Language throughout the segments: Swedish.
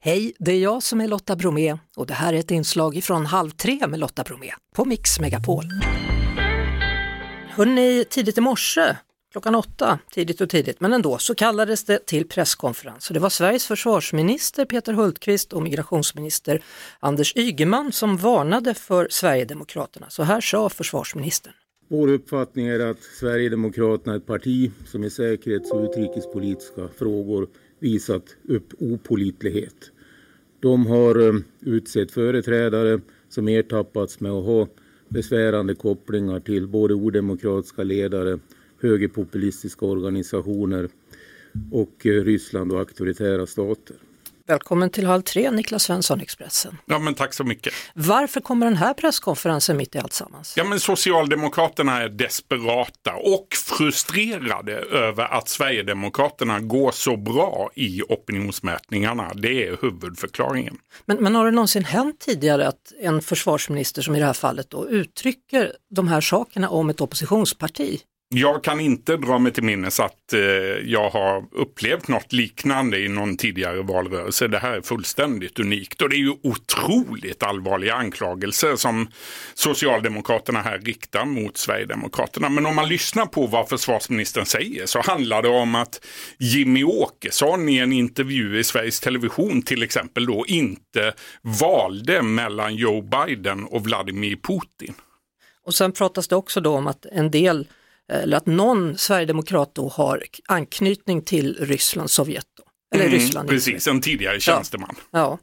Hej, det är jag som är Lotta Bromé och det här är ett inslag från Halv tre med Lotta Bromé på Mix Megapol. Hörrni, tidigt i morse, klockan åtta, tidigt och tidigt, men ändå, så kallades det till presskonferens. Det var Sveriges försvarsminister Peter Hultqvist och migrationsminister Anders Ygeman som varnade för Sverigedemokraterna. Så här sa försvarsministern. Vår uppfattning är att Sverigedemokraterna är ett parti som i säkerhets och utrikespolitiska frågor visat upp opolitlighet. De har eh, utsett företrädare som ertappats med att ha besvärande kopplingar till både odemokratiska ledare, högerpopulistiska organisationer och eh, Ryssland och auktoritära stater. Välkommen till Halv tre, Niklas Svensson, Expressen. Ja, men tack så mycket. Varför kommer den här presskonferensen mitt i allt sammans? Ja, men Socialdemokraterna är desperata och frustrerade över att Sverigedemokraterna går så bra i opinionsmätningarna. Det är huvudförklaringen. Men, men har det någonsin hänt tidigare att en försvarsminister, som i det här fallet, då, uttrycker de här sakerna om ett oppositionsparti? Jag kan inte dra mig till minnes att eh, jag har upplevt något liknande i någon tidigare valrörelse. Det här är fullständigt unikt och det är ju otroligt allvarliga anklagelser som Socialdemokraterna här riktar mot Sverigedemokraterna. Men om man lyssnar på vad försvarsministern säger så handlar det om att Jimmy Åkesson i en intervju i Sveriges Television till exempel då inte valde mellan Joe Biden och Vladimir Putin. Och sen pratas det också då om att en del eller att någon sverigedemokrat då har anknytning till Ryssland, Sovjet. Då. Eller Mm, Ryssland. precis, en tidigare tjänsteman. Ja.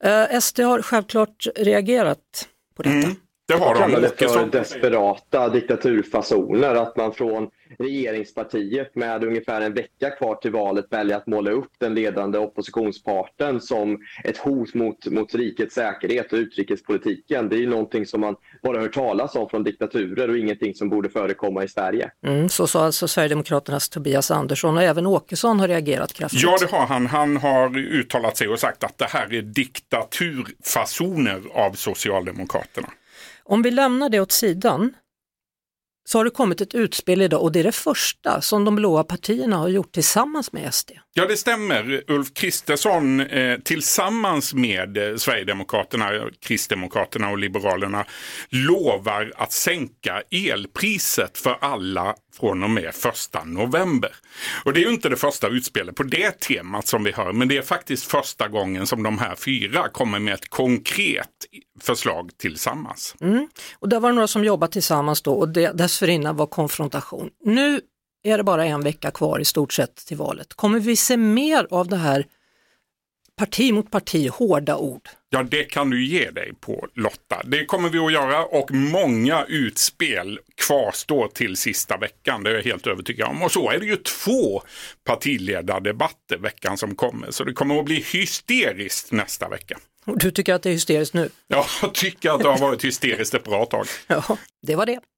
Eh, SD har självklart reagerat på detta. Mm, det har de. det för desperata diktaturfasoner. Att man från regeringspartiet med ungefär en vecka kvar till valet väljer att måla upp den ledande oppositionsparten som ett hot mot, mot rikets säkerhet och utrikespolitiken. Det är ju någonting som man bara hört talas om från diktaturer och ingenting som borde förekomma i Sverige. Mm, så sa alltså Sverigedemokraternas Tobias Andersson och även Åkesson har reagerat kraftigt. Ja, det har han. Han har uttalat sig och sagt att det här är diktaturfasoner av Socialdemokraterna. Om vi lämnar det åt sidan så har det kommit ett utspel idag och det är det första som de blåa partierna har gjort tillsammans med SD. Ja, det stämmer. Ulf Kristersson eh, tillsammans med eh, Sverigedemokraterna, Kristdemokraterna och Liberalerna lovar att sänka elpriset för alla från och med första november. Och det är ju inte det första utspelet på det temat som vi hör, men det är faktiskt första gången som de här fyra kommer med ett konkret förslag tillsammans. Mm. Och där var det några som jobbat tillsammans då och det, dessförinnan var konfrontation. Nu är det bara en vecka kvar i stort sett till valet. Kommer vi se mer av det här parti mot parti, hårda ord? Ja, det kan du ge dig på Lotta. Det kommer vi att göra och många utspel kvarstår till sista veckan. Det är jag helt övertygad om. Och så är det ju två partiledardebatter veckan som kommer. Så det kommer att bli hysteriskt nästa vecka. Och Du tycker att det är hysteriskt nu? Jag tycker att det har varit hysteriskt ett bra tag. Ja, det var det.